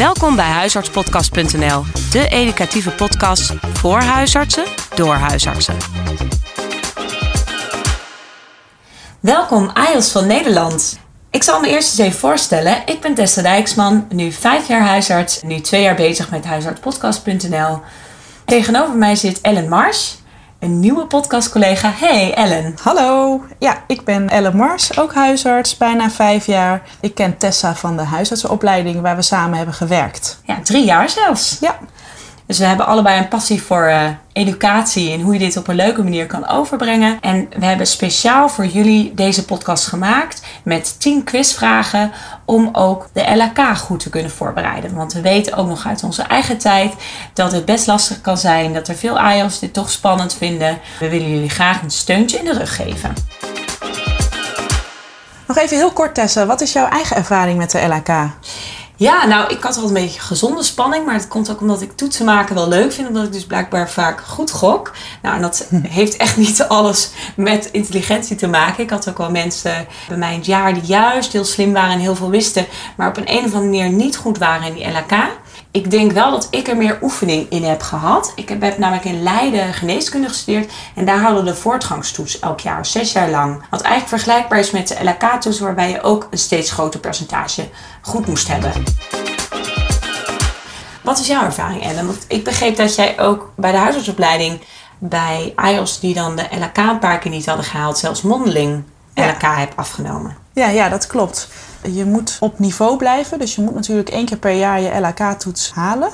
Welkom bij huisartspodcast.nl, de educatieve podcast voor huisartsen door huisartsen. Welkom AIOS van Nederland. Ik zal me eerst eens even voorstellen. Ik ben Tessa Dijksman, nu vijf jaar huisarts, nu twee jaar bezig met huisartspodcast.nl. Tegenover mij zit Ellen Mars, een nieuwe podcastcollega. Hey Ellen. Hallo, ja, ik ben Ellen Mars, ook huisarts, bijna vijf jaar. Ik ken Tessa van de huisartsenopleiding waar we samen hebben gewerkt. Ja, drie jaar zelfs. Ja, Dus we hebben allebei een passie voor eh, educatie en hoe je dit op een leuke manier kan overbrengen. En we hebben speciaal voor jullie deze podcast gemaakt met 10 quizvragen om ook de LHK goed te kunnen voorbereiden. Want we weten ook nog uit onze eigen tijd dat het best lastig kan zijn, dat er veel AIOS dit toch spannend vinden. We willen jullie graag een steuntje in de rug geven. nog even heel kort Tessa, wat is jouw eigen ervaring met de LHK? Ja, nou, ik had wel een beetje gezonde spanning, maar het komt ook omdat ik toetsen maken wel leuk vind, omdat ik dus blijkbaar vaak goed gok. Nou, en dat heeft echt niet alles met intelligentie te maken. Ik had ook wel mensen bij mij in het jaar die juist heel slim waren en heel veel wisten, maar op een, een of andere manier niet goed waren in die LHK. Ik denk wel dat ik er meer oefening in heb gehad. Ik heb, namelijk in Leiden geneeskunde gestudeerd en daar hadden we de voortgangstoets elk jaar, zes jaar lang. Wat eigenlijk vergelijkbaar is met de LHK-toets, waarbij je ook een steeds groter percentage goed moest hebben. Wat is jouw ervaring, Ellen? Want ik begreep dat jij ook bij de huisartsopleiding bij IELTS die dan de LHK een paar keer niet hadden gehaald, zelfs mondeling Ja. LHK hebt afgenomen. Ja, ja, dat klopt. Je moet op niveau blijven, dus je moet natuurlijk één keer per jaar je LHK-toets halen.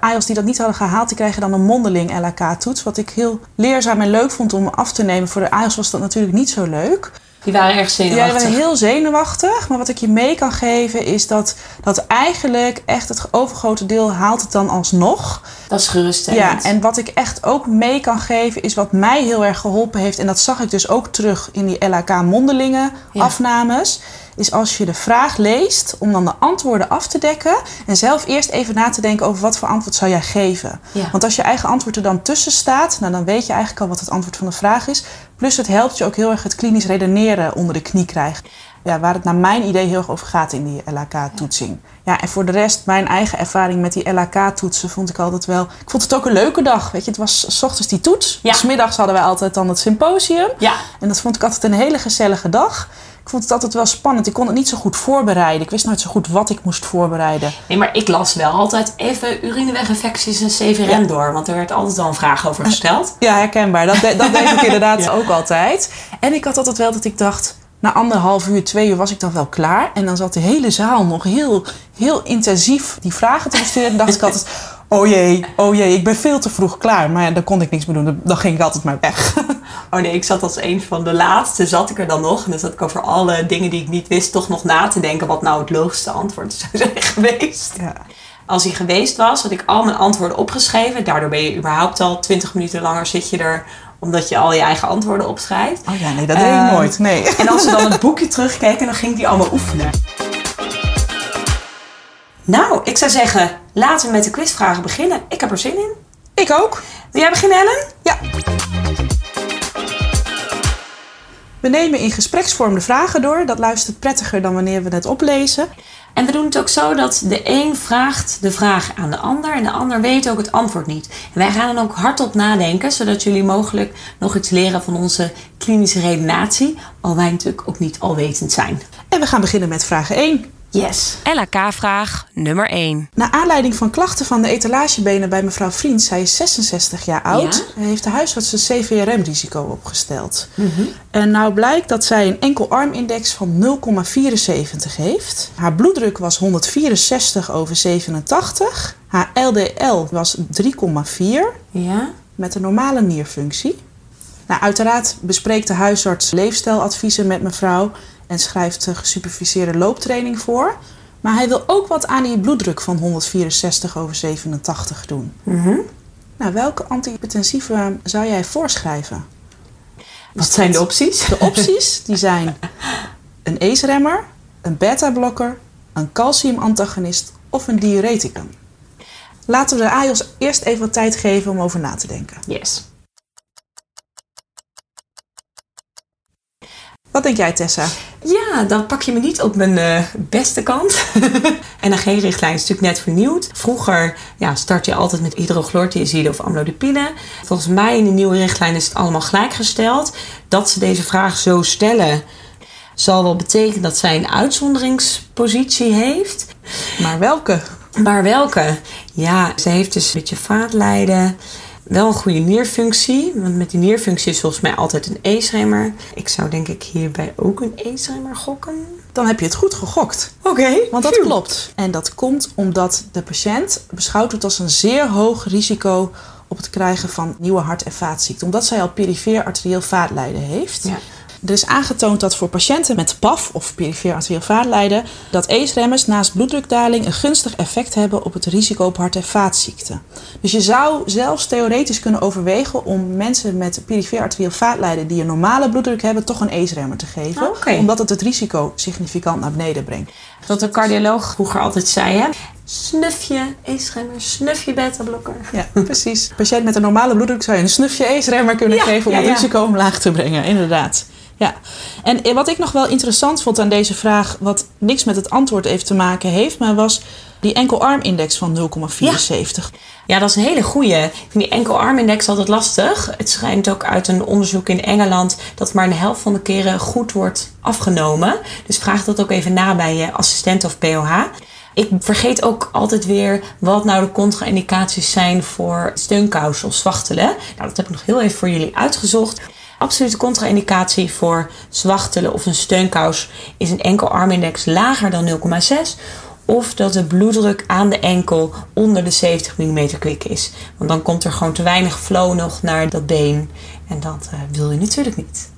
AIOS die dat niet hadden gehaald, die krijgen dan een mondeling LHK-toets. Wat ik heel leerzaam en leuk vond om af te nemen. Voor de AIOS was dat natuurlijk niet zo leuk. Die waren erg Ja, zenuwachtig. we waren heel zenuwachtig. Maar wat ik je mee kan geven is dat, dat eigenlijk echt het overgrote deel haalt het dan alsnog. Dat is geruststellend. Ja, en wat ik echt ook mee kan geven is wat mij heel erg geholpen heeft. En dat zag ik dus ook terug in die LHK mondelingen Ja. afnames. Is als je de vraag leest om dan de antwoorden af te dekken. En zelf eerst even na te denken over wat voor antwoord zou jij geven. Ja. Want als je eigen antwoord er dan tussen staat, nou, dan weet je eigenlijk al wat het antwoord van de vraag is. Plus het helpt je ook heel erg het klinisch redeneren onder de knie krijgen. Ja, waar het naar mijn idee heel erg over gaat in die LHK-toetsing. Ja, en voor de rest, mijn eigen ervaring met die LHK-toetsen vond ik altijd wel... Ik vond het ook een leuke dag, weet je. Het was 's ochtends die toets. Ja. S middags hadden wij altijd dan het symposium. Ja, En dat vond ik altijd een hele gezellige dag. Ik vond het altijd wel spannend. Ik kon het niet zo goed voorbereiden. Ik wist nooit zo goed wat ik moest voorbereiden. nee, maar ik las wel altijd even urineweginfecties en CVRM Ja. door. Want er werd altijd al een vraag over gesteld. Ja, herkenbaar. Dat, de- dat deed ik inderdaad Ja. ook altijd. En ik had altijd wel dat ik dacht... Na anderhalf uur, twee uur was ik dan wel klaar. En dan zat de hele zaal nog heel, heel intensief die vragen te bestuderen. En dacht ik altijd... Oh jee, oh jee, ik ben veel te vroeg klaar. Maar ja, dan kon ik niks meer doen. Dan- ging ik altijd maar weg. Oh nee, ik zat als een van de laatste, zat ik er dan nog. En dan zat ik over alle dingen die ik niet wist, toch nog na te denken wat nou het logischste antwoord zou zijn geweest. Ja. Als hij geweest was, had ik al mijn antwoorden opgeschreven. Daardoor ben je überhaupt al 20 minuten langer zit je er, omdat je al je eigen antwoorden opschrijft. Oh ja, nee, dat deed ik Ehm, nooit. Nee. En als we dan het boekje terugkeken, dan ging die allemaal oefenen. Nou, ik zou zeggen, laten we met de quizvragen beginnen. Ik heb er zin in. Ik ook. Wil jij beginnen, Ellen? Ja. We nemen in gespreksvorm de vragen door. Dat luistert prettiger dan wanneer we het oplezen. En we doen het ook zo dat de een vraagt de vraag aan de ander en de ander weet ook het antwoord niet. En wij gaan dan ook hardop nadenken, zodat jullie mogelijk nog iets leren van onze klinische redenatie, al wij natuurlijk ook niet alwetend zijn. En we gaan beginnen met vraag 1. Yes. LHK-vraag nummer 1. Naar aanleiding van klachten van de etalagebenen bij mevrouw Vriend, zij is 66 jaar oud, heeft de huisarts een CVRM-risico opgesteld. En nou blijkt dat zij een enkel armindex van 0,74 heeft. Haar bloeddruk was 164 over 87. Haar LDL was 3,4 Ja? met een normale nierfunctie. Nou, uiteraard bespreekt de huisarts leefstijladviezen met mevrouw en schrijft gesuperviseerde looptraining voor. Maar hij wil ook wat aan die bloeddruk van 164 over 87 doen. Mhm. Nou, welke antihypertensieve zou jij voorschrijven? Wat zijn de opties? De opties die zijn een ACE-remmer, een beta-blokker, een calciumantagonist of een diureticum. Laten we de AIOS eerst even wat tijd geven om over na te denken. Yes. Wat denk jij, Tessa? Ja, dan pak je me niet op mijn uh, beste kant. NAG-richtlijn is natuurlijk net vernieuwd. Vroeger ja, start je altijd met hydrochlorthiazide of amlodipine. Volgens mij in de nieuwe richtlijn is het allemaal gelijkgesteld. Dat ze deze vraag zo stellen, zal wel betekenen dat zij een uitzonderingspositie heeft. Maar welke? Maar welke? Ja, ze heeft dus een beetje vaatlijden. Wel een goede nierfunctie, want met die nierfunctie is volgens mij altijd een E-remmer. Ik zou denk ik hierbij ook een E-remmer gokken. Dan heb je het goed gegokt. Oké. want dat klopt. En dat komt omdat de patiënt beschouwd wordt als een zeer hoog risico op het krijgen van nieuwe hart- en vaatziekten. Omdat zij al perifeer arterieel vaatlijden heeft. Ja. Er is aangetoond dat voor patiënten met PAF of perifere arterieel vaatlijden dat ACE-remmers naast bloeddrukdaling een gunstig effect hebben op het risico op hart- en vaatziekten. Dus je zou zelfs theoretisch kunnen overwegen om mensen met perifere arterieel vaatlijden die een normale bloeddruk hebben, toch een ACE-remmer te geven. Omdat het het risico significant naar beneden brengt. Wat de cardioloog vroeger altijd zei, hè? Snufje ACE-remmer, snufje beta-blokker. Ja, precies. Patiënt met een normale bloeddruk zou je een snufje ACE-remmer kunnen geven om het risico omlaag te brengen, inderdaad. Ja, en wat ik nog wel interessant vond aan deze vraag, wat niks met het antwoord even te maken heeft, maar was die enkel-arm-index van 0,74. Ja. dat is een hele goeie. Ik vind die enkel-arm-index altijd lastig. Het schijnt ook uit een onderzoek in Engeland dat maar een helft van de keren goed wordt afgenomen. Dus vraag dat ook even na bij je assistent of POH. Ik vergeet ook altijd weer wat nou de contra-indicaties zijn voor steunkous of zwachtelen. Nou, dat heb ik nog heel even voor jullie uitgezocht. Absolute contra-indicatie voor zwachtelen of een steunkous is een enkel armindex lager dan 0,6 of dat de bloeddruk aan de enkel onder de 70 mm kwik is. Want dan komt er gewoon te weinig flow nog naar dat been en dat uh, wil je natuurlijk niet.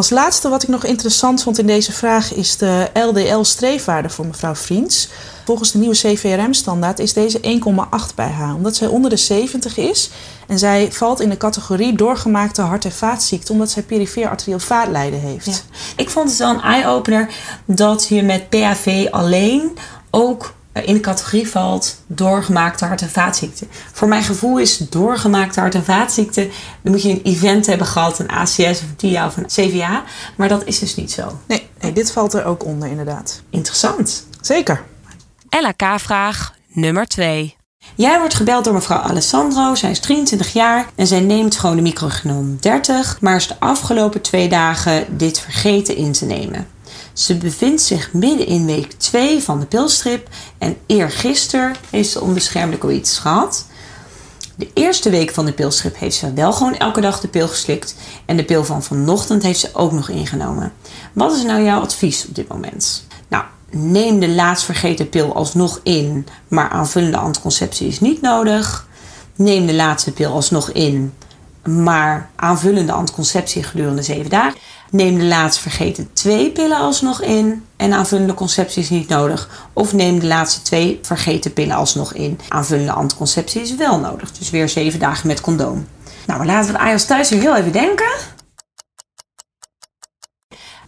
Als laatste wat ik nog interessant vond in deze vraag is de LDL-streefwaarde voor mevrouw Vriends. Volgens de nieuwe CVRM-standaard is deze 1,8 bij haar, omdat zij onder de 70 is. En zij valt in de categorie doorgemaakte hart- en vaatziekte, omdat zij perifere arterieel vaatlijden heeft. Ik vond het wel een eye-opener dat je met PAV alleen ook in de categorie valt doorgemaakte hart- en vaatziekte. Voor mijn gevoel is doorgemaakte hart- en vaatziekte... dan moet je een event hebben gehad, een ACS of een TIA of een CVA. Maar dat is dus niet zo. Nee, nee dit valt er ook onder inderdaad. Interessant. Zeker. LHK-vraag nummer 2. Jij wordt gebeld door mevrouw Alessandro. Zij is 23 jaar en zij neemt gewoon de microgenom 30, maar is de afgelopen twee dagen dit vergeten in te nemen. Ze bevindt zich midden in week 2 van de pilstrip en eergisteren heeft ze onbeschermde coïtis gehad. De eerste week van de pilstrip heeft ze wel gewoon elke dag de pil geslikt en de pil van vanochtend heeft ze ook nog ingenomen. Wat is nou jouw advies op dit moment? Nou, neem de laatst vergeten pil alsnog in, maar aanvullende anticonceptie is niet nodig. Neem de laatste pil alsnog in, maar aanvullende anticonceptie gedurende 7 dagen. Neem de laatst vergeten twee pillen alsnog in en aanvullende conceptie is niet nodig. Of neem de laatste twee vergeten pillen alsnog in. Aanvullende anticonceptie is wel nodig. Dus weer zeven dagen met condoom. Nou, laten we de AIOS thuis heel even denken.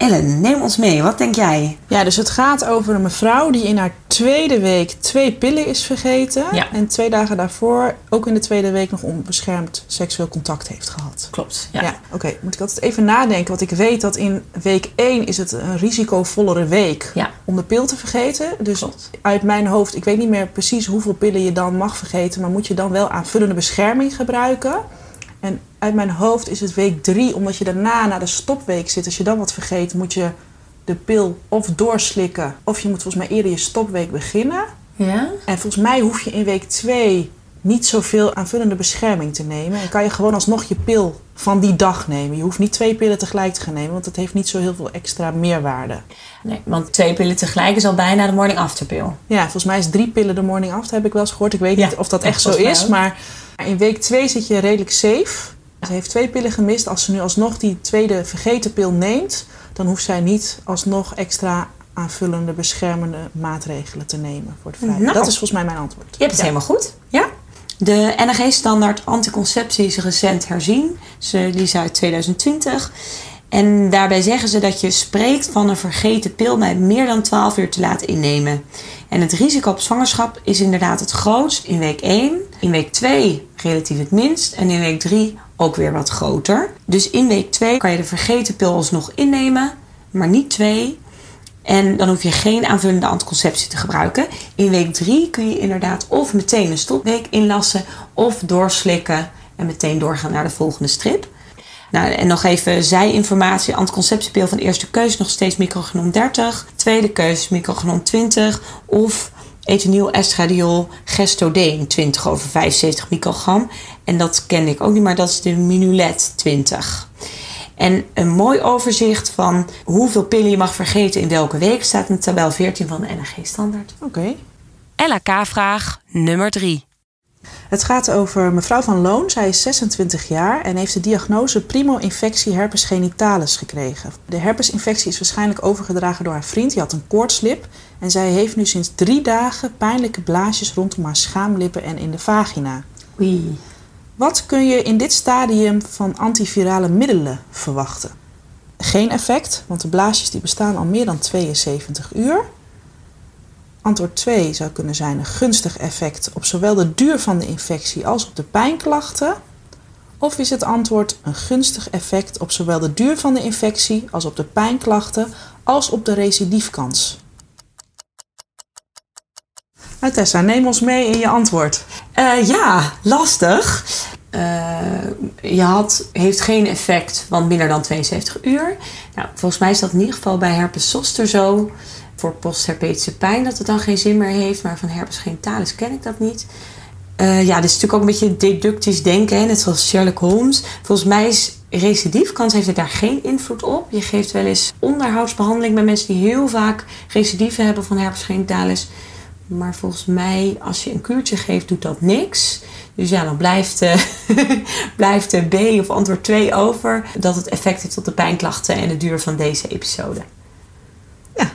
Ellen, neem ons mee. Wat denk jij? Ja, dus het gaat over een mevrouw die in haar tweede week twee pillen is vergeten. En twee dagen daarvoor ook in de tweede week nog onbeschermd seksueel contact heeft gehad. Klopt, ja. ja Oké, moet ik altijd even nadenken. Want ik weet dat in week 1 is het een risicovollere week om de pil te vergeten. Dus uit mijn hoofd, ik weet niet meer precies hoeveel pillen je dan mag vergeten. Maar moet je dan wel aanvullende bescherming gebruiken? Uit mijn hoofd is het week drie, omdat je daarna naar de stopweek zit. Als je dan wat vergeet, moet je de pil of doorslikken. Of je moet volgens mij eerder je stopweek beginnen. Ja. En volgens mij hoef je in week twee niet zoveel aanvullende bescherming te nemen. En kan je gewoon alsnog je pil van die dag nemen. Je hoeft niet twee pillen tegelijk te gaan nemen, want dat heeft niet zo heel veel extra meerwaarde. Nee, want twee pillen tegelijk is al bijna de morning after pil. Ja, volgens mij is drie pillen de morning after, heb ik wel eens gehoord. Ik weet niet of dat echt zo is, maar in week 2 zit je redelijk safe. Ze heeft twee pillen gemist. Als ze nu alsnog die tweede vergeten pil neemt, dan hoeft zij niet alsnog extra aanvullende beschermende maatregelen te nemen voor de. Nou, dat is volgens mij mijn antwoord. Je hebt het helemaal goed. Ja. De NRG-standaard anticonceptie is recent herzien. die is uit 2020. En daarbij zeggen ze dat je spreekt van een vergeten pil bij meer dan 12 uur te laten innemen. En het risico op zwangerschap is inderdaad het grootst in week 1. In week 2 relatief het minst. En in week 3 ook weer wat groter. Dus in week 2 kan je de vergeten pil alsnog innemen. maar niet twee. En dan hoef je geen aanvullende anticonceptie te gebruiken. In week 3 kun je inderdaad of meteen een stopweek inlassen of doorslikken en meteen doorgaan naar de volgende strip. Nou, en nog even zijinformatie. Anticonceptiepil van eerste keuze nog steeds microgenom 30. Tweede keuze microgenom 20. Of ethinyl estradiol gestodeen 20 over 75 microgram. En dat kende ik ook niet, maar dat is de Minulet 20. En een mooi overzicht van hoeveel pillen je mag vergeten in welke week staat in tabel 14 van de NRG Standaard. Oké. LHK-vraag nummer 3. Het gaat over mevrouw van Loon. Zij is 26 jaar en heeft de diagnose primo-infectie herpes genitalis gekregen. De herpesinfectie is waarschijnlijk overgedragen door haar vriend. Die had een koortslip. En zij heeft nu sinds drie dagen pijnlijke blaasjes rondom haar schaamlippen en in de vagina. Oei. Wat kun je in dit stadium van antivirale middelen verwachten? Geen effect, want de blaasjes die bestaan al meer dan 72 uur. Antwoord 2 zou kunnen zijn een gunstig effect op zowel de duur van de infectie als op de pijnklachten. Of is het antwoord een gunstig effect op zowel de duur van de infectie als op de pijnklachten als op de recidiefkans? Tessa, neem ons mee in je antwoord. Eh, ja, lastig. Eh, je had, heeft geen effect van minder dan 72 uur. Nou, volgens mij is dat in ieder geval bij herpes zoster zo. Voor postherpetische pijn dat het dan geen zin meer heeft. Maar van herpes genitalis ken ik dat niet. Eh, ja, dit is natuurlijk ook een beetje deductisch denken. Hè? Net zoals Sherlock Holmes. Volgens mij is recidiefkans heeft het daar geen invloed op. Je geeft wel eens onderhoudsbehandeling bij mensen die heel vaak recidieven hebben van herpes genitalis. Maar volgens mij, als je een kuurtje geeft, doet dat niks. Dus ja, dan blijft, uh, blijft uh, B of antwoord 2 over. Dat het effect heeft op de pijnklachten en de duur van deze episode.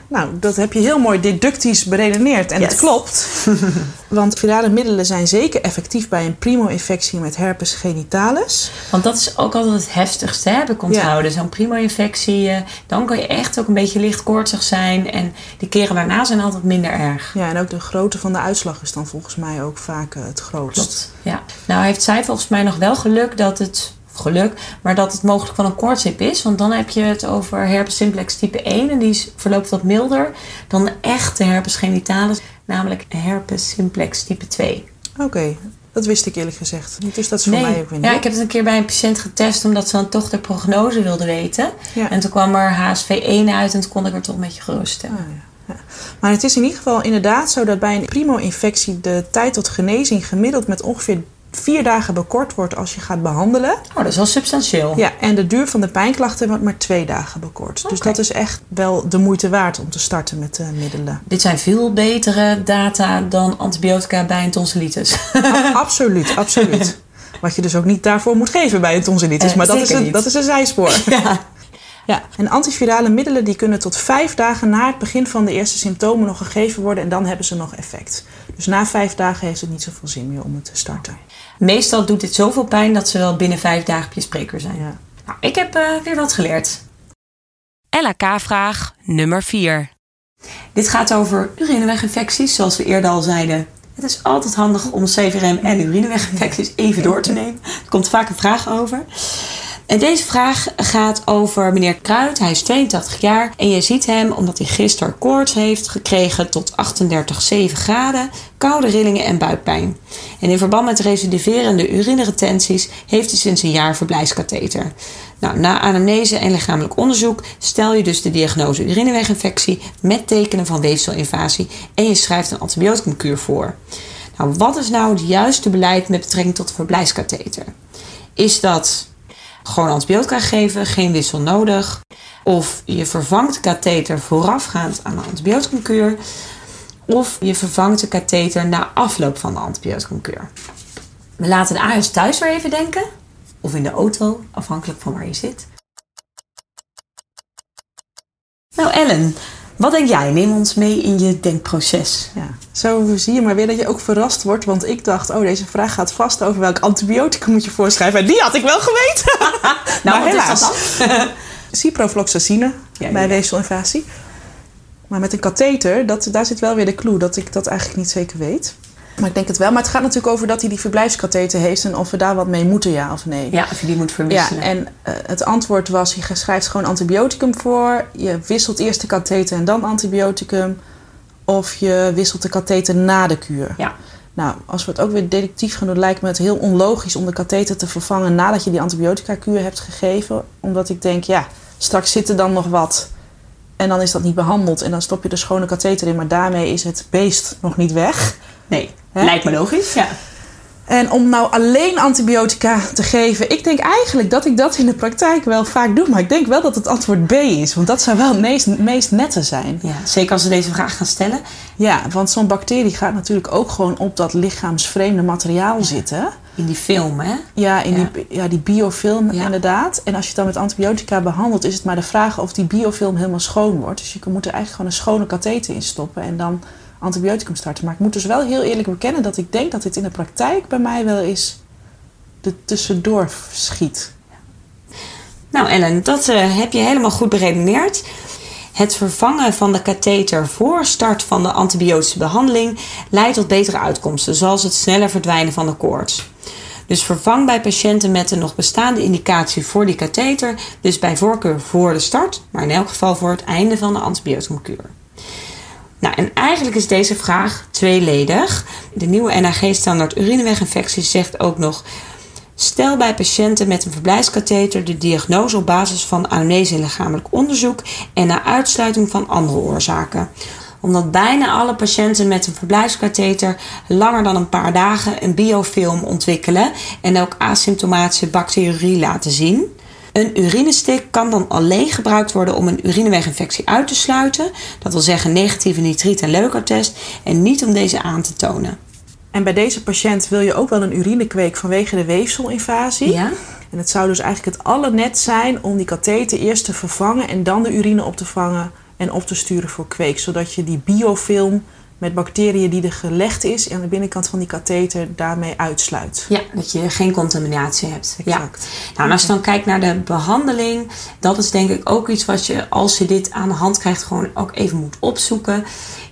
Ja, nou, dat heb je heel mooi deductisch beredeneerd. En Yes. het klopt. Want virale middelen zijn zeker effectief bij een primo-infectie met herpes genitalis. Want dat is ook altijd het heftigste, heb ik onthouden. Zo'n primo-infectie, eh, dan kan je echt ook een beetje licht koortsig zijn. En de keren daarna zijn altijd minder erg. Ja, en ook de grootte van de uitslag is dan volgens mij ook vaak eh, het grootst. Klopt. Ja. Nou heeft zij volgens mij nog wel geluk dat het geluk, maar dat het mogelijk van een koortship is. Want dan heb je het over herpes simplex type 1 en die is- verloopt wat milder dan de echte herpes genitalis, namelijk herpes simplex type 2. Oké, dat wist ik eerlijk gezegd. niet. Dus dat is voor mij ook weer ja, ik heb het een keer bij een patiënt getest omdat ze dan toch de prognose wilde weten. Ja. En toen kwam er HSV1 uit en toen kon ik er toch een beetje geruststellen. Ah, ja. Ja. Maar het is in ieder geval inderdaad zo dat bij een primo-infectie de tijd tot genezing gemiddeld met ongeveer vier dagen bekort wordt als je gaat behandelen. Oh, dat is wel substantieel. Ja, en de duur van de pijnklachten wordt maar twee dagen bekort. Dus dat is echt wel de moeite waard om te starten met de middelen. Dit zijn veel betere data dan antibiotica bij een tonsillitis. absoluut, absoluut. Wat je dus ook niet daarvoor moet geven bij een tonsillitis. Eh, maar dat is, een, dat is een zijspoor. ja. Ja, en antivirale middelen die kunnen tot vijf dagen na het begin van de eerste symptomen nog gegeven worden en dan hebben ze nog effect. Dus na vijf dagen heeft het niet zoveel zin meer om het te starten. Meestal doet dit zoveel pijn dat ze wel binnen vijf dagen op je spreker zijn. Ja. Nou, ik heb eh, weer wat geleerd. LHK-vraag nummer 4. Dit gaat over urineweginfecties, zoals we eerder al zeiden. Het is altijd handig om CVRM en urineweginfecties even door te nemen. Er komt vaak een vraag over. En deze vraag gaat over meneer Kruid. Hij is 82 jaar en je ziet hem omdat hij gisteren koorts heeft gekregen tot 38,7 graden, koude rillingen en buikpijn. En in verband met recidiverende urineretenties heeft hij sinds een jaar verblijfskatheter. Nou, na anamnese en lichamelijk onderzoek stel je dus de diagnose urineweginfectie met tekenen van weefselinvasie en je schrijft een antibioticumkuur voor. Nou, wat is nou het juiste beleid met betrekking tot de verblijfskatheter? Is dat gewoon antibiotica geven, geen wissel nodig? Of je vervangt de katheter voorafgaand aan de antibioticumkuur? Of je vervangt de katheter na afloop van de antibioticumkuur? We laten de AS thuis weer even denken. Of in de auto, afhankelijk van waar je zit. Nou Ellen, wat denk jij? Neem ons mee in je denkproces. Ja. Zo zie je maar weer dat je ook verrast wordt. Want ik dacht, oh, deze vraag gaat vast over welk antibioticum moet je voorschrijven. En die had ik wel geweten. Nou, maar wat is helaas. dat dan? Ciprofloxacine Ja, bij ja. weefselinvasie. Maar met een katheter, dat, daar zit wel weer de clue dat ik dat eigenlijk niet zeker weet. Maar ik denk het wel. Maar het gaat natuurlijk over dat hij die verblijfskatheter heeft en of we daar wat mee moeten, ja of nee. Ja, of je die moet verwisselen. Ja, en uh, het antwoord was: je schrijft gewoon antibioticum voor. Je wisselt eerst de katheter en dan antibioticum. Of je wisselt de katheter na de kuur. Ja. Nou, als we het ook weer detectief gaan doen, lijkt me het heel onlogisch om de katheter te vervangen nadat je die antibiotica-kuur hebt gegeven. Omdat ik denk, ja, straks zit er dan nog wat. En dan is dat niet behandeld. En dan stop je de schone katheter in. Maar daarmee is het beest nog niet weg. Nee, Hè? lijkt me logisch, ja. En om nou alleen antibiotica te geven, ik denk eigenlijk dat ik dat in de praktijk wel vaak doe. Maar ik denk wel dat het antwoord B is, want dat zou wel het meest, meest nette zijn. Ja, zeker als ze deze vraag gaan stellen. Ja, want zo'n bacterie gaat natuurlijk ook gewoon op dat lichaamsvreemde materiaal zitten. In die film, hè? Ja, in Die, ja, die biofilm inderdaad. En als je het dan met antibiotica behandelt, is het maar de vraag of die biofilm helemaal schoon wordt. Dus je moet er eigenlijk gewoon een schone katheter in stoppen en dan antibioticum starten. Maar ik moet dus wel heel eerlijk bekennen dat ik denk dat dit in de praktijk bij mij wel eens de tussendoor schiet. Nou Ellen, dat uh, heb je helemaal goed beredeneerd. Het vervangen van de katheter voor start van de antibiotische behandeling leidt tot betere uitkomsten, zoals het sneller verdwijnen van de koorts. Dus vervang bij patiënten met een nog bestaande indicatie voor die katheter, dus bij voorkeur voor de start, maar in elk geval voor het einde van de antibioticumkuur. Nou, en eigenlijk is deze vraag tweeledig. De nieuwe NAG-standaard urineweginfecties zegt ook nog... Stel bij patiënten met een verblijfskatheter de diagnose op basis van anamnese in lichamelijk onderzoek en na uitsluiting van andere oorzaken omdat bijna alle patiënten met een verblijfskatheter langer dan een paar dagen een biofilm ontwikkelen en ook asymptomatische bacteriurie laten zien. Een urinestik kan dan alleen gebruikt worden om een urineweginfectie uit te sluiten. Dat wil zeggen negatieve nitriet- en leukertest en niet om deze aan te tonen. En bij deze patiënt wil je ook wel een urinekweek vanwege de weefselinvasie. Ja. En het zou dus eigenlijk het allernet zijn om die katheter eerst te vervangen en dan de urine op te vangen en op te sturen voor kweek. Zodat je die biofilm met bacteriën die er gelegd is aan de binnenkant van die katheter daarmee uitsluit. Ja, dat je geen contaminatie hebt. Exact. Ja. Nou, en als je dan kijkt naar de behandeling, dat is denk ik ook iets wat je als je dit aan de hand krijgt gewoon ook even moet opzoeken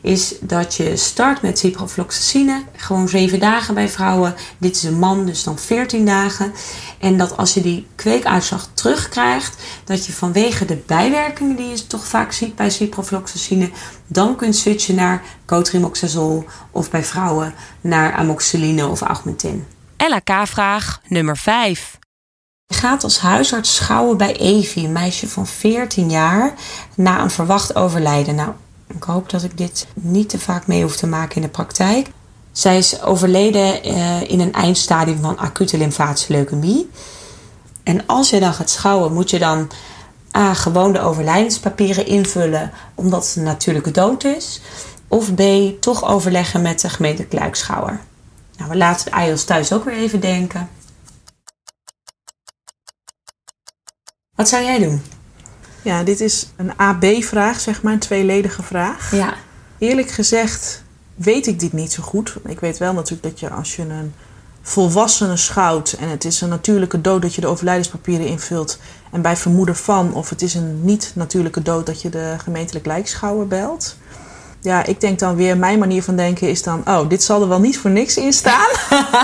is dat je start met ciprofloxacine. Gewoon 7 dagen bij vrouwen. Dit is een man, dus dan 14 dagen. En dat als je die kweekuitslag terugkrijgt, dat je vanwege de bijwerkingen die je toch vaak ziet bij ciprofloxacine, dan kunt switchen naar cotrimoxazol of bij vrouwen naar amoxicilline of augmentin. LHK-vraag nummer 5. Je gaat als huisarts schouwen bij Evie, een meisje van 14 jaar, na een verwacht overlijden. Nou, ik hoop dat ik dit niet te vaak mee hoef te maken in de praktijk. Zij is overleden uh, in een eindstadium van acute lymfatische leukemie. En als je dan gaat schouwen, moet je dan A. gewoon de overlijdenspapieren invullen omdat het een natuurlijke dood is. Of B. toch overleggen met de gemeente Kluikschouwer. Nou, we laten de IOS thuis ook weer even denken. Wat zou jij doen? Ja, dit is een AB-vraag, zeg maar, een tweeledige vraag. Ja. Eerlijk gezegd weet ik dit niet zo goed. Ik weet wel natuurlijk dat je als je een volwassene schouwt en het is een natuurlijke dood dat je de overlijdenspapieren invult en bij vermoeden van of het is een niet-natuurlijke dood dat je de gemeentelijk lijkschouwer belt. Ja, ik denk dan weer, mijn manier van denken is dan, oh, dit zal er wel niet voor niks in staan.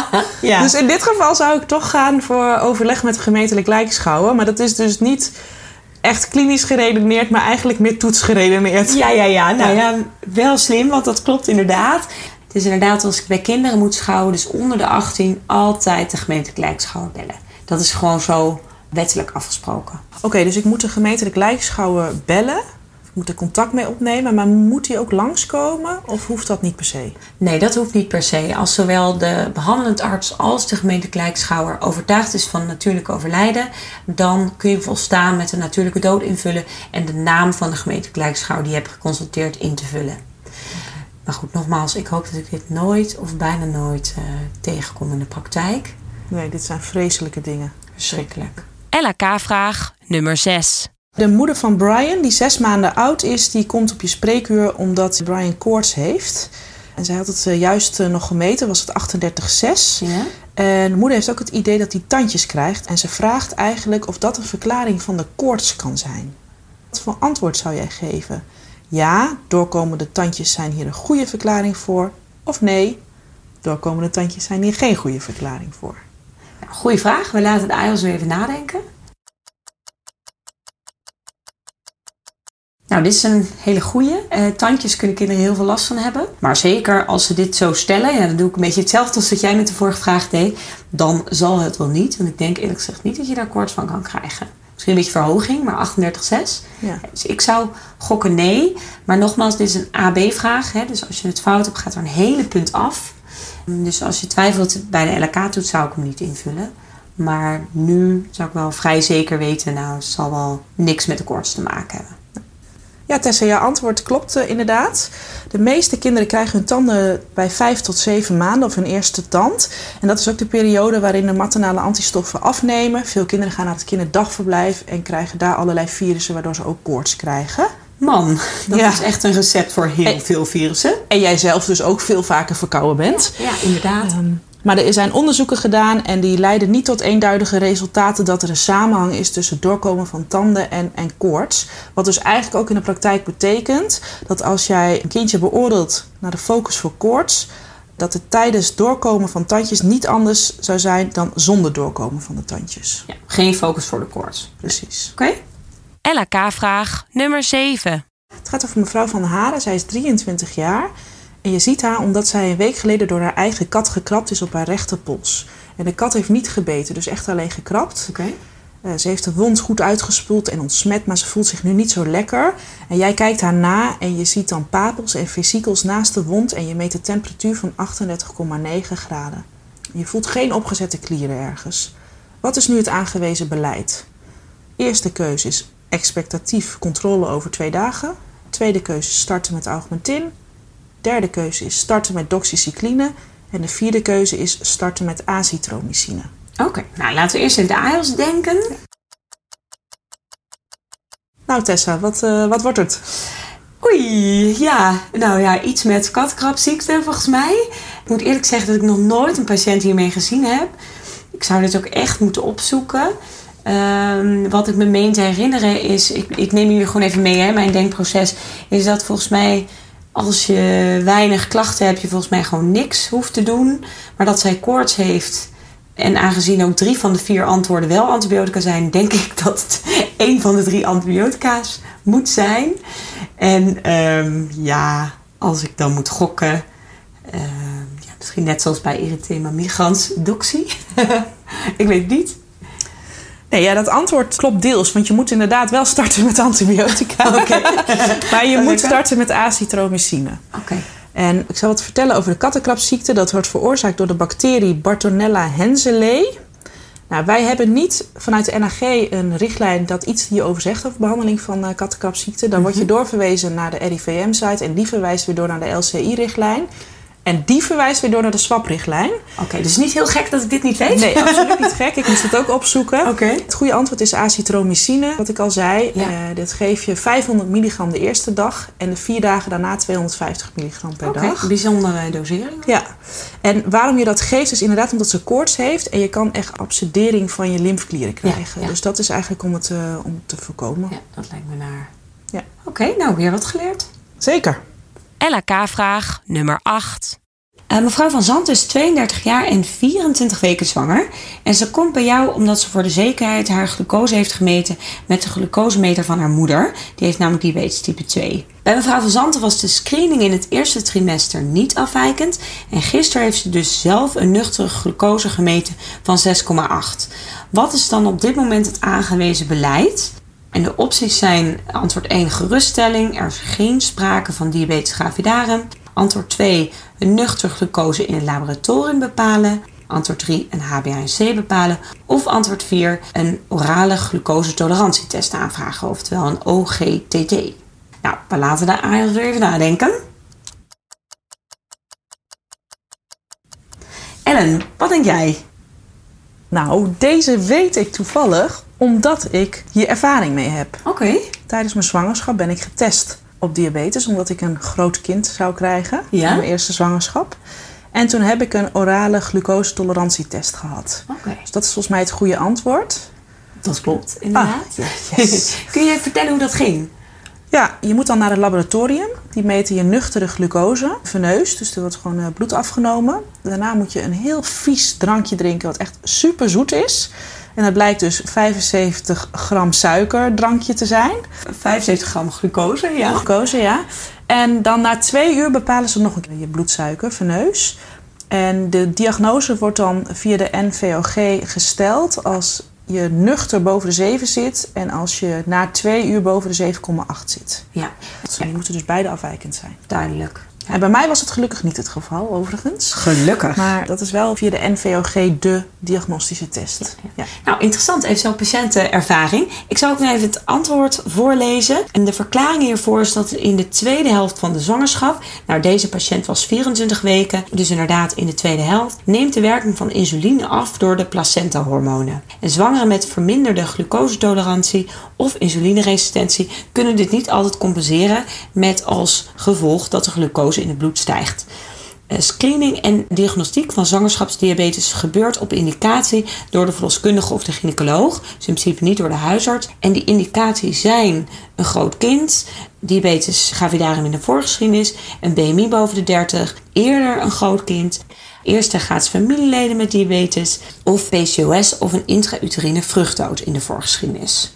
ja. Dus in dit geval zou ik toch gaan voor overleg met de gemeentelijk lijkschouwer. Maar dat is dus niet echt klinisch geredeneerd, maar eigenlijk meer toets geredeneerd. Ja, ja, ja. Nou ja, wel slim, want dat klopt inderdaad. Het is inderdaad als ik bij kinderen moet schouwen, dus onder de 18, altijd de gemeentelijk lijkschouwer bellen. Dat is gewoon zo wettelijk afgesproken. Oké, dus ik moet de gemeentelijk lijkschouwer bellen moet er contact mee opnemen, maar moet hij ook langskomen of hoeft dat niet per se? Nee, dat hoeft niet per se. Als zowel de behandelend arts als de gemeente Kijkschouwer overtuigd is van natuurlijk overlijden, dan kun je volstaan met een natuurlijke dood invullen en de naam van de gemeente Kijkschouwer die je hebt geconsulteerd in te vullen. Maar goed, nogmaals, ik hoop dat ik dit nooit of bijna nooit uh, tegenkom in de praktijk. Nee, dit zijn vreselijke dingen. Verschrikkelijk. LHK-vraag nummer 6. De moeder van Brian, die zes maanden oud is, die komt op je spreekuur omdat Brian koorts heeft. En zij had het eh, juist eh, nog gemeten, was het 38,6. Ja. En de moeder heeft ook het idee dat hij tandjes krijgt. En ze vraagt eigenlijk of dat een verklaring van de koorts kan zijn. Wat voor antwoord zou jij geven? Ja, doorkomende tandjes zijn hier een goede verklaring voor. Of nee, Doorkomende tandjes zijn hier geen goede verklaring voor. Goeie vraag. We laten de AIOS weer even nadenken. Nou, dit is een hele goede. Uh, tandjes kunnen kinderen heel veel last van hebben. Maar zeker als ze dit zo stellen, ja, dan doe ik een beetje hetzelfde als wat jij met de vorige vraag deed. Dan zal het wel niet. Want ik denk eerlijk gezegd niet dat je daar koorts van kan krijgen. Misschien een beetje verhoging, maar 38,6. Ja. Dus ik zou gokken nee. Maar nogmaals, dit is een AB-vraag. Dus als je het fout hebt, gaat er een hele punt af. Dus als je twijfelt bij de LK-toets, zou ik hem niet invullen. Maar nu zou ik wel vrij zeker weten, nou, het zal wel niks met de koorts te maken hebben. Ja, Tessa, jouw antwoord klopt uh, inderdaad. De meeste kinderen krijgen hun tanden bij 5 tot 7 maanden of hun eerste tand. En dat is ook de periode waarin de maternale antistoffen afnemen. Veel kinderen gaan naar het kinderdagverblijf en krijgen daar allerlei virussen waardoor ze ook koorts krijgen. Man, dat is echt een recept voor heel veel virussen. En jij zelf dus ook veel vaker verkouden bent. Ja, inderdaad. Ehm, maar er zijn onderzoeken gedaan en die leiden niet tot eenduidige resultaten dat er een samenhang is tussen het doorkomen van tanden en, en koorts. Wat dus eigenlijk ook in de praktijk betekent dat als jij een kindje beoordeelt naar de focus voor koorts, dat het tijdens doorkomen van tandjes niet anders zou zijn dan zonder doorkomen van de tandjes. Ja, geen focus voor de koorts. Precies. Oké. LK-vraag nummer 7. Het gaat over mevrouw Van Haren. Zij is 23 jaar. En je ziet haar omdat zij een week geleden door haar eigen kat gekrapt is op haar rechterpols. En de kat heeft niet gebeten, dus echt alleen gekrapt. Oké. Eh, ze heeft de wond goed uitgespoeld en ontsmet, maar ze voelt zich nu niet zo lekker. En jij kijkt haar na en je ziet dan papels en vesicels naast de wond en je meet de temperatuur van 38,9 graden. Je voelt geen opgezette klieren ergens. Wat is nu het aangewezen beleid? Eerste keuze is expectatief controle over twee dagen. Tweede keuze starten met augmentin. Derde keuze is starten met doxycycline. En de vierde keuze is starten met azitromycine. Oké, nou laten we eerst in de AIOS denken. Nou Tessa, wat, uh, wat wordt het? Oei, ja. Nou ja, iets met katkrapziekte volgens mij. Ik moet eerlijk zeggen dat ik nog nooit een patiënt hiermee gezien heb. Ik zou dit ook echt moeten opzoeken. Um, wat ik me meen te herinneren is, ik, ik neem jullie gewoon even mee, hè, mijn denkproces, is dat volgens mij als je weinig klachten hebt, je volgens mij gewoon niks hoeft te doen. Maar dat zij koorts heeft. En aangezien ook drie van de vier antwoorden wel antibiotica zijn, denk ik dat het één van de drie antibiotica's moet zijn. En um, ja, als ik dan moet gokken, uh, ja, misschien net zoals bij erythema migrans, doxy. ik weet het niet. Nee, ja, dat antwoord klopt deels. Want je moet inderdaad wel starten met antibiotica. Maar je moet starten met azitromycine. Oké. En ik zal wat vertellen over de kattenkrapziekte. Dat wordt veroorzaakt door de bacterie Bartonella henselae. Nou, wij hebben niet vanuit de NAG een richtlijn dat iets hierover zegt over behandeling van uh, kattenkrapziekte. Dan word je mhm. doorverwezen naar de RIVM-site en die verwijst weer door naar de LCI-richtlijn. En die verwijst weer door naar de SWAP-richtlijn. Oké, dus niet heel gek dat ik dit niet weet? Nee, absoluut niet gek. Ik moest het ook opzoeken. Oké. Het goede antwoord is azitromycine, wat ik al zei. Ja. Uh, dit geef je 500 milligram de eerste dag en de vier dagen daarna 250 milligram per okay. dag. bijzondere dosering. Ja. En waarom je dat geeft is inderdaad omdat ze koorts heeft en je kan echt abscedering van je lymfeklieren krijgen. Ja, Dus dat is eigenlijk om het uh, om te voorkomen. Ja, dat lijkt me naar. Ja. Oké, nou weer wat geleerd. Zeker. LHK-vraag nummer 8. Uh, mevrouw Van Zand is 32 jaar en 24 weken zwanger. En ze komt bij jou omdat ze voor de zekerheid haar glucose heeft gemeten met de glucosemeter van haar moeder. Die heeft namelijk diabetes type 2. Bij mevrouw Van Zanten was de screening in het eerste trimester niet afwijkend. En gisteren heeft ze dus zelf een nuchtere glucose gemeten van 6,8. Wat is dan op dit moment het aangewezen beleid? En de opties zijn antwoord 1 geruststelling. Er is geen sprake van diabetes gravidarum. Antwoord 2 een nuchter glucose in het laboratorium bepalen. Antwoord 3 een HbA1c bepalen. Of antwoord 4 een orale glucosetolerantietest aanvragen, oftewel een OGTT. Nou, we laten de AIOS even nadenken. Ellen, wat denk jij? Nou, deze weet ik toevallig omdat ik hier ervaring mee heb. Oké. Tijdens mijn zwangerschap ben ik getest op diabetes, omdat ik een groot kind zou krijgen ja? in mijn eerste zwangerschap. En toen heb ik een orale glucosetolerantietest gehad. Oké. Dus dat is volgens mij het goede antwoord. Dat klopt, inderdaad. Ah, yes. Kun je vertellen hoe dat ging? Ja, je moet dan naar het laboratorium Die meten je nuchtere glucose, veneus, dus er wordt gewoon eh, bloed afgenomen. Daarna moet je een heel vies drankje drinken wat echt super zoet is. En dat blijkt dus 75 gram suiker drankje te zijn. 75 gram glucose, ja. Glucose, ja. En dan na twee uur bepalen ze nog een keer je bloedsuiker, veneus. En de diagnose wordt dan via de NVOG gesteld als je nuchter boven de 7 zit en als je na twee uur boven de 7,8 zit. Ja, Die moeten dus beide afwijkend zijn. duidelijk. En bij mij was het gelukkig niet het geval, overigens. Gelukkig. Maar dat is wel via de NVOG de diagnostische test. Ja. Nou, interessant. Even zo'n patiëntenervaring. Ik zal ook nog even het antwoord voorlezen. En de verklaring hiervoor is dat in de tweede helft van de zwangerschap... Nou, deze patiënt was 24 weken, dus inderdaad in de tweede helft... neemt de werking van insuline af door de placentahormonen. En zwangeren met verminderde glucosetolerantie of insulineresistentie... kunnen dit niet altijd compenseren met als gevolg dat de glucose in het bloed stijgt. Eh, Screening en diagnostiek van zwangerschapsdiabetes gebeurt op indicatie door de verloskundige of de gynaecoloog. Dus in principe niet door de huisarts. En die indicatie zijn een groot kind, diabetes gravidarum in de voorgeschiedenis, een BMI boven de 30, eerder een groot kind, eerste graads familieleden met diabetes of PCOS of een intrauterine vruchtdood in de voorgeschiedenis.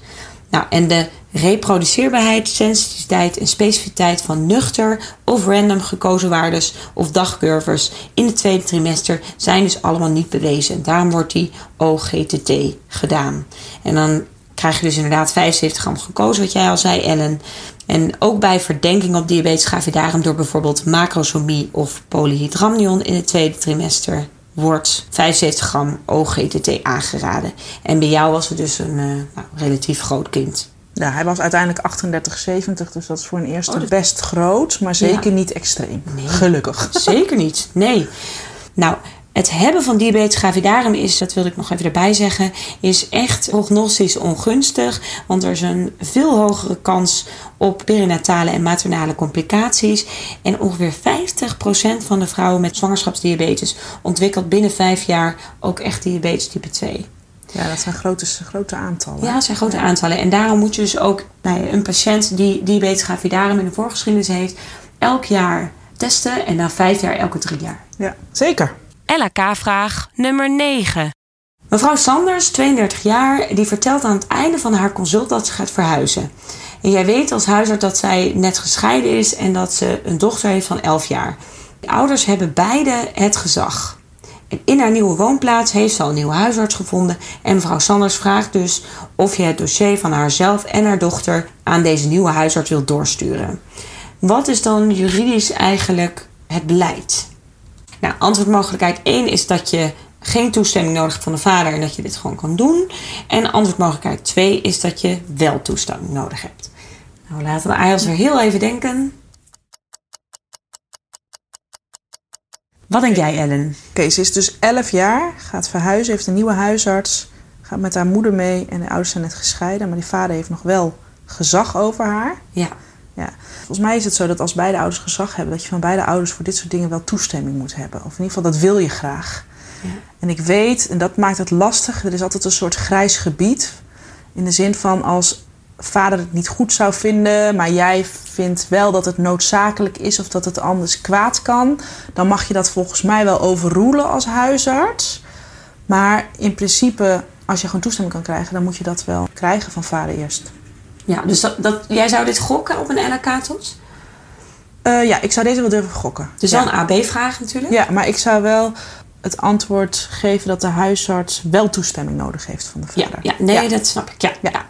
Nou, en de reproduceerbaarheid, sensitiviteit en specificiteit van nuchter of random gekozen waardes of dagcurves in het tweede trimester zijn dus allemaal niet bewezen. Daarom wordt die OGTT gedaan. En dan krijg je dus inderdaad 75 gram gekozen, wat jij al zei, Ellen. En ook bij verdenking op diabetes gravidarum door bijvoorbeeld macrosomie of polyhydramnion in het tweede trimester wordt 75 gram OGTT aangeraden. En bij jou was het dus een eh, nou, relatief groot kind. Ja, hij was uiteindelijk 38,70, dus dat is voor een eerste Oh, dat- best groot, maar zeker Ja. niet extreem. Nee. Gelukkig. Zeker niet, nee. Nou, het hebben van diabetes gravidarum is, dat wilde ik nog even erbij zeggen, is echt prognostisch ongunstig. Want er is een veel hogere kans op perinatale en maternale complicaties. En ongeveer 50% van de vrouwen met zwangerschapsdiabetes ontwikkelt binnen vijf jaar ook echt diabetes type 2. Ja, dat zijn grote, grote aantallen. Ja, dat zijn grote aantallen. En daarom moet je dus ook ja, een patiënt die diabetes gravidarum in de voorgeschiedenis heeft, elk jaar testen en na vijf jaar elke drie jaar. Ja, zeker. LHK-vraag nummer 9. Mevrouw Sanders, 32 jaar, die vertelt aan het einde van haar consult dat ze gaat verhuizen. En jij weet als huisarts dat zij net gescheiden is en dat ze een dochter heeft van 11 jaar. De ouders hebben beide het gezag. En in haar nieuwe woonplaats heeft ze al een nieuwe huisarts gevonden. En mevrouw Sanders vraagt dus of je het dossier van haarzelf en haar dochter aan deze nieuwe huisarts wilt doorsturen. Wat is dan juridisch eigenlijk het beleid? Nou, antwoordmogelijkheid 1 is dat je geen toestemming nodig hebt van de vader en dat je dit gewoon kan doen. En antwoordmogelijkheid 2 is dat je wel toestemming nodig hebt. Nou, laten we Ayels weer heel even denken. Wat denk jij, Ellen? Oké, ze is dus 11 jaar, gaat verhuizen, heeft een nieuwe huisarts, gaat met haar moeder mee en de ouders zijn net gescheiden, maar die vader heeft nog wel gezag over haar. Ja, Ja. Volgens mij is het zo dat als beide ouders gezag hebben, dat je van beide ouders voor dit soort dingen wel toestemming moet hebben. Of in ieder geval, dat wil je graag. Ja. En ik weet, en dat maakt het lastig, er is altijd een soort grijs gebied. In de zin van als vader het niet goed zou vinden, maar jij vindt wel dat het noodzakelijk is of dat het anders kwaad kan, dan mag je dat volgens mij wel overroelen als huisarts. Maar in principe, als je gewoon toestemming kan krijgen, dan moet je dat wel krijgen van vader eerst. Ja dus dat, dat, jij zou dit gokken op een LK-tot? Eh, ja, ik zou deze wel durven gokken. Dus ja. wel een AB-vraag natuurlijk. Ja, maar ik zou wel het antwoord geven dat de huisarts wel toestemming nodig heeft van de vader. ja nee, Ja. dat snap ik. Ja, Ja.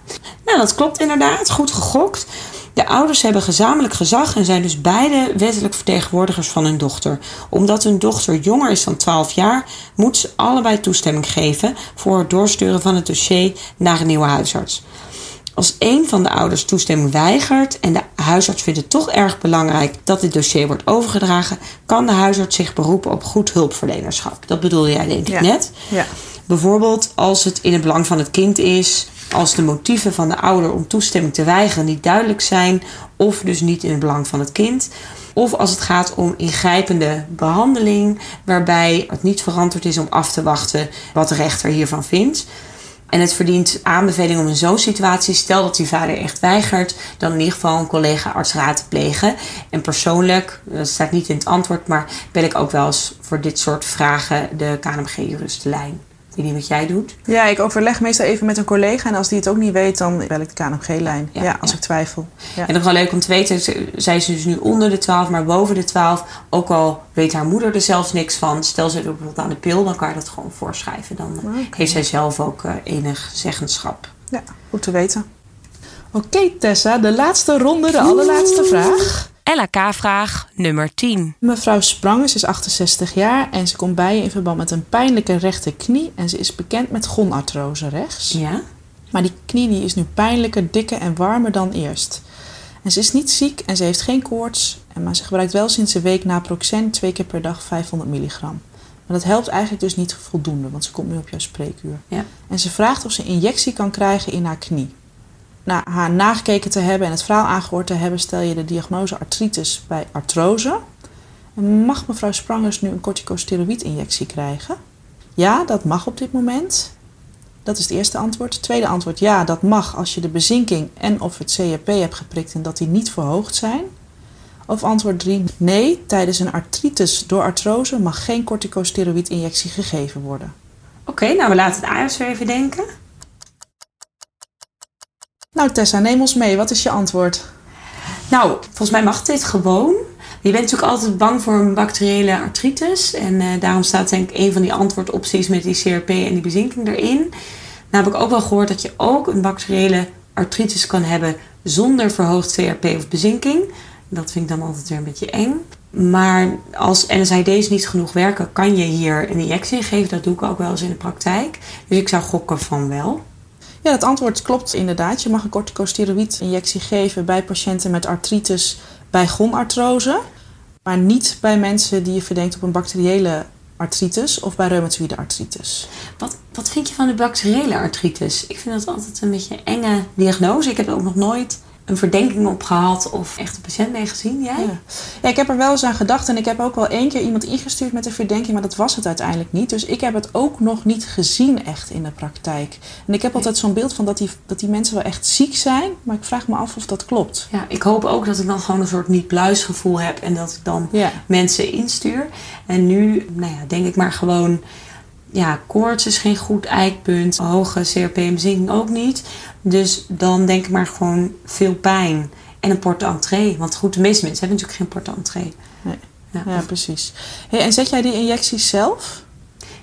Nou, dat klopt inderdaad. Goed gegokt. De ouders hebben gezamenlijk gezag en zijn dus beide wettelijk vertegenwoordigers van hun dochter. Omdat hun dochter jonger is dan 12 jaar, moeten ze allebei toestemming geven voor het doorsturen van het dossier naar een nieuwe huisarts. Als een van de ouders toestemming weigert en de huisarts vindt het toch erg belangrijk dat dit dossier wordt overgedragen, kan de huisarts zich beroepen op goed hulpverlenerschap. Dat bedoelde jij denk ik Ja. net. Ja. Bijvoorbeeld als het in het belang van het kind is, als de motieven van de ouder om toestemming te weigeren niet duidelijk zijn, of dus niet in het belang van het kind. Of als het gaat om ingrijpende behandeling, waarbij het niet verantwoord is om af te wachten wat de rechter hiervan vindt. En het verdient aanbeveling om in zo'n situatie, stel dat uw vader echt weigert, dan in ieder geval een collega artsraad te plegen. En persoonlijk, dat staat niet in het antwoord, maar bel ik ook wel eens voor dit soort vragen de KNMG-juristlijn. Ik weet niet wat jij doet. Ja, ik overleg meestal even met een collega. En als die het ook niet weet, dan bel ik de KNMG-lijn. Ja, als ik twijfel. Ja. En dan wel leuk om te weten, zij is dus nu onder de 12, maar boven de 12. Ook al weet haar moeder er zelfs niks van. Stel ze er bijvoorbeeld aan de pil, dan kan je dat gewoon voorschrijven. Dan heeft zij zelf ook uh, enig zeggenschap. Ja, goed te weten. Oké Tessa, de laatste ronde, de allerlaatste vraag. LK-vraag nummer 10. Mevrouw Sprangers is 68 jaar en ze komt bij je in verband met een pijnlijke rechterknie. En ze is bekend met gonartrose rechts. Ja. Maar die knie die is nu pijnlijker, dikker en warmer dan eerst. En ze is niet ziek en ze heeft geen koorts. Maar ze gebruikt wel sinds een week naproxen twee keer per dag 500 milligram. Maar dat helpt eigenlijk dus niet voldoende, want ze komt nu op jouw spreekuur. Ja. En ze vraagt of ze injectie kan krijgen in haar knie na haar nagekeken te hebben en het verhaal aangehoord te hebben, stel je de diagnose artritis bij artrose. Mag mevrouw Sprangers nu een corticosteroïdinjectie krijgen? Ja, dat mag op dit moment. Dat is het eerste antwoord. Tweede antwoord, ja, dat mag als je de bezinking en of het CRP hebt geprikt en dat die niet verhoogd zijn. Of antwoord 3, nee, tijdens een artritis door artrose mag geen corticosteroïdinjectie gegeven worden. Oké, nou we laten het weer even denken. Nou Tessa, neem ons mee. Wat is je antwoord? Nou, volgens mij mag dit gewoon. Je bent natuurlijk altijd bang voor een bacteriële artritis. En uh, daarom staat denk ik een van die antwoordopties met die CRP en die bezinking erin. Nou heb ik ook wel gehoord dat je ook een bacteriële artritis kan hebben zonder verhoogd CRP of bezinking. Dat vind ik dan altijd weer een beetje eng. Maar als NSAID's niet genoeg werken, kan je hier een injectie geven. Dat doe ik ook wel eens in de praktijk. Dus ik zou gokken van wel. Ja, het antwoord klopt inderdaad. Je mag een corticosteroïd-injectie geven bij patiënten met artritis bij gonartrose. Maar niet bij mensen die je verdenkt op een bacteriële artritis of bij reumatoïde artritis. Wat, wat vind je van de bacteriële artritis? Ik vind dat altijd een beetje een enge diagnose. Ik heb ook nog nooit een verdenking op gehad of echt een patiënt mee gezien? Jij? Ja. ja. ik heb er wel eens aan gedacht en ik heb ook wel één keer iemand ingestuurd met een verdenking, maar dat was het uiteindelijk niet. Dus ik heb het ook nog niet gezien echt in de praktijk. En ik heb altijd zo'n beeld van dat die, dat die mensen wel echt ziek zijn, maar ik vraag me af of dat klopt. Ja, ik hoop ook dat ik dan gewoon een soort niet-bluisgevoel heb en dat ik dan mensen instuur. En nu, nou ja, denk ik maar gewoon ja, koorts is geen goed eikpunt. Hoge CRPM-zinking ook niet. Dus dan denk ik maar gewoon veel pijn. En een porte-entree. Want goed, de meeste mensen hebben natuurlijk geen porte-entree. Nee. Ja, ja precies. Hey, en zet jij die injecties zelf?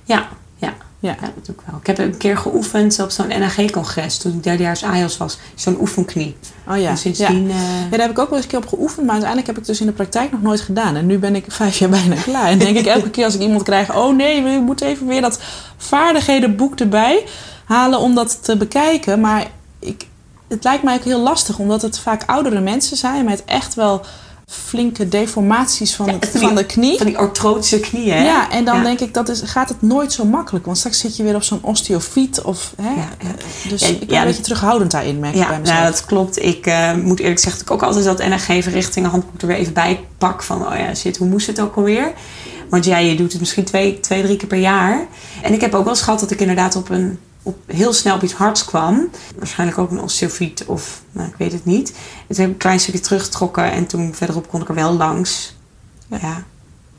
Ja, ja. Ja. ja, dat doe ik wel. Ik heb een keer geoefend op zo'n NAG-congres toen ik derdejaars AIOS was. Zo'n oefenknie. Oh ja. En sindsdien... Ja. ja, daar heb ik ook wel eens een keer op geoefend. Maar uiteindelijk heb ik het dus in de praktijk nog nooit gedaan. En nu ben ik vijf jaar bijna klaar. En denk ik elke keer als ik iemand krijg... Oh nee, we moeten even weer dat vaardighedenboek erbij halen om dat te bekijken. Maar ik, het lijkt mij ook heel lastig. Omdat het vaak oudere mensen zijn met echt wel flinke deformaties van, van de knie. Van die artrotische knieën. Hè? Ja, en dan denk ik, dat is, gaat het nooit zo makkelijk. Want straks zit je weer op zo'n osteofiet. Of, hè, ja, Dus ik ben een beetje terughoudend daarin, merk ja, bij mezelf. Ja, dat klopt. Ik uh, moet eerlijk zeggen dat ik ook altijd dat NRG-verrichting handboek er weer even bij pak. Van, oh ja, shit, hoe moest het ook alweer? Want jij je doet het misschien twee, twee, drie keer per jaar. En ik heb ook wel eens gehad dat ik inderdaad op een op, heel snel op iets hards kwam. Waarschijnlijk ook een osteofiet of nou, ik weet het niet. En toen heb ik een klein stukje teruggetrokken en toen verderop kon ik er wel langs. Ja.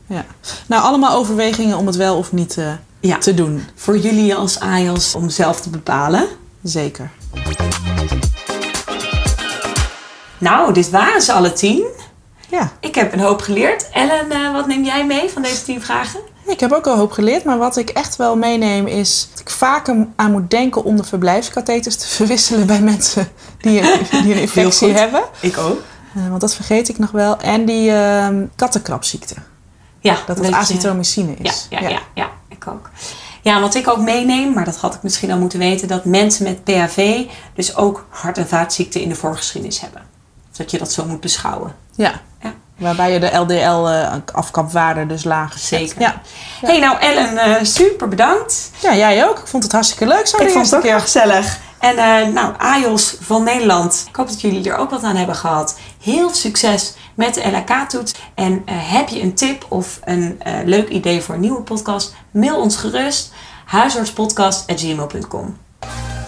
ja. Nou, allemaal overwegingen om het wel of niet uh, ja. te doen. Voor jullie als AIOS om zelf te bepalen. Zeker. Nou, dit waren ze alle tien. Ja. Ik heb een hoop geleerd. Ellen, uh, wat neem jij mee van deze tien vragen? Ik heb ook al hoop geleerd, maar wat ik echt wel meeneem is dat ik vaker aan moet denken om de verblijfskatheters te verwisselen bij mensen die een, die een infectie hebben. Ik ook. Uh, want dat vergeet ik nog wel. En die uh, kattenkrabziekte. Ja, dat het azitromycine is. Ja, ja, ja. ja, ik ook. Ja, wat ik ook meeneem, maar dat had ik misschien al moeten weten, dat mensen met PHV dus ook hart- en vaatziekten in de voorgeschiedenis hebben. Dat je dat zo moet beschouwen. Ja. ja. Waarbij je de LDL-afkapwaarde dus lager zet. Zeker. Ja. hey, nou Ellen, uh, super bedankt. Ja, jij ook. Ik vond het hartstikke leuk zo Ik vond het ook heel gezellig. En uh, nou, AJOS van Nederland. Ik hoop dat jullie er ook wat aan hebben gehad. Heel veel succes met de LAK-toets. En uh, heb je een tip of een leuk idee voor een nieuwe podcast? Mail ons gerust. huisartspodcast.gmail.com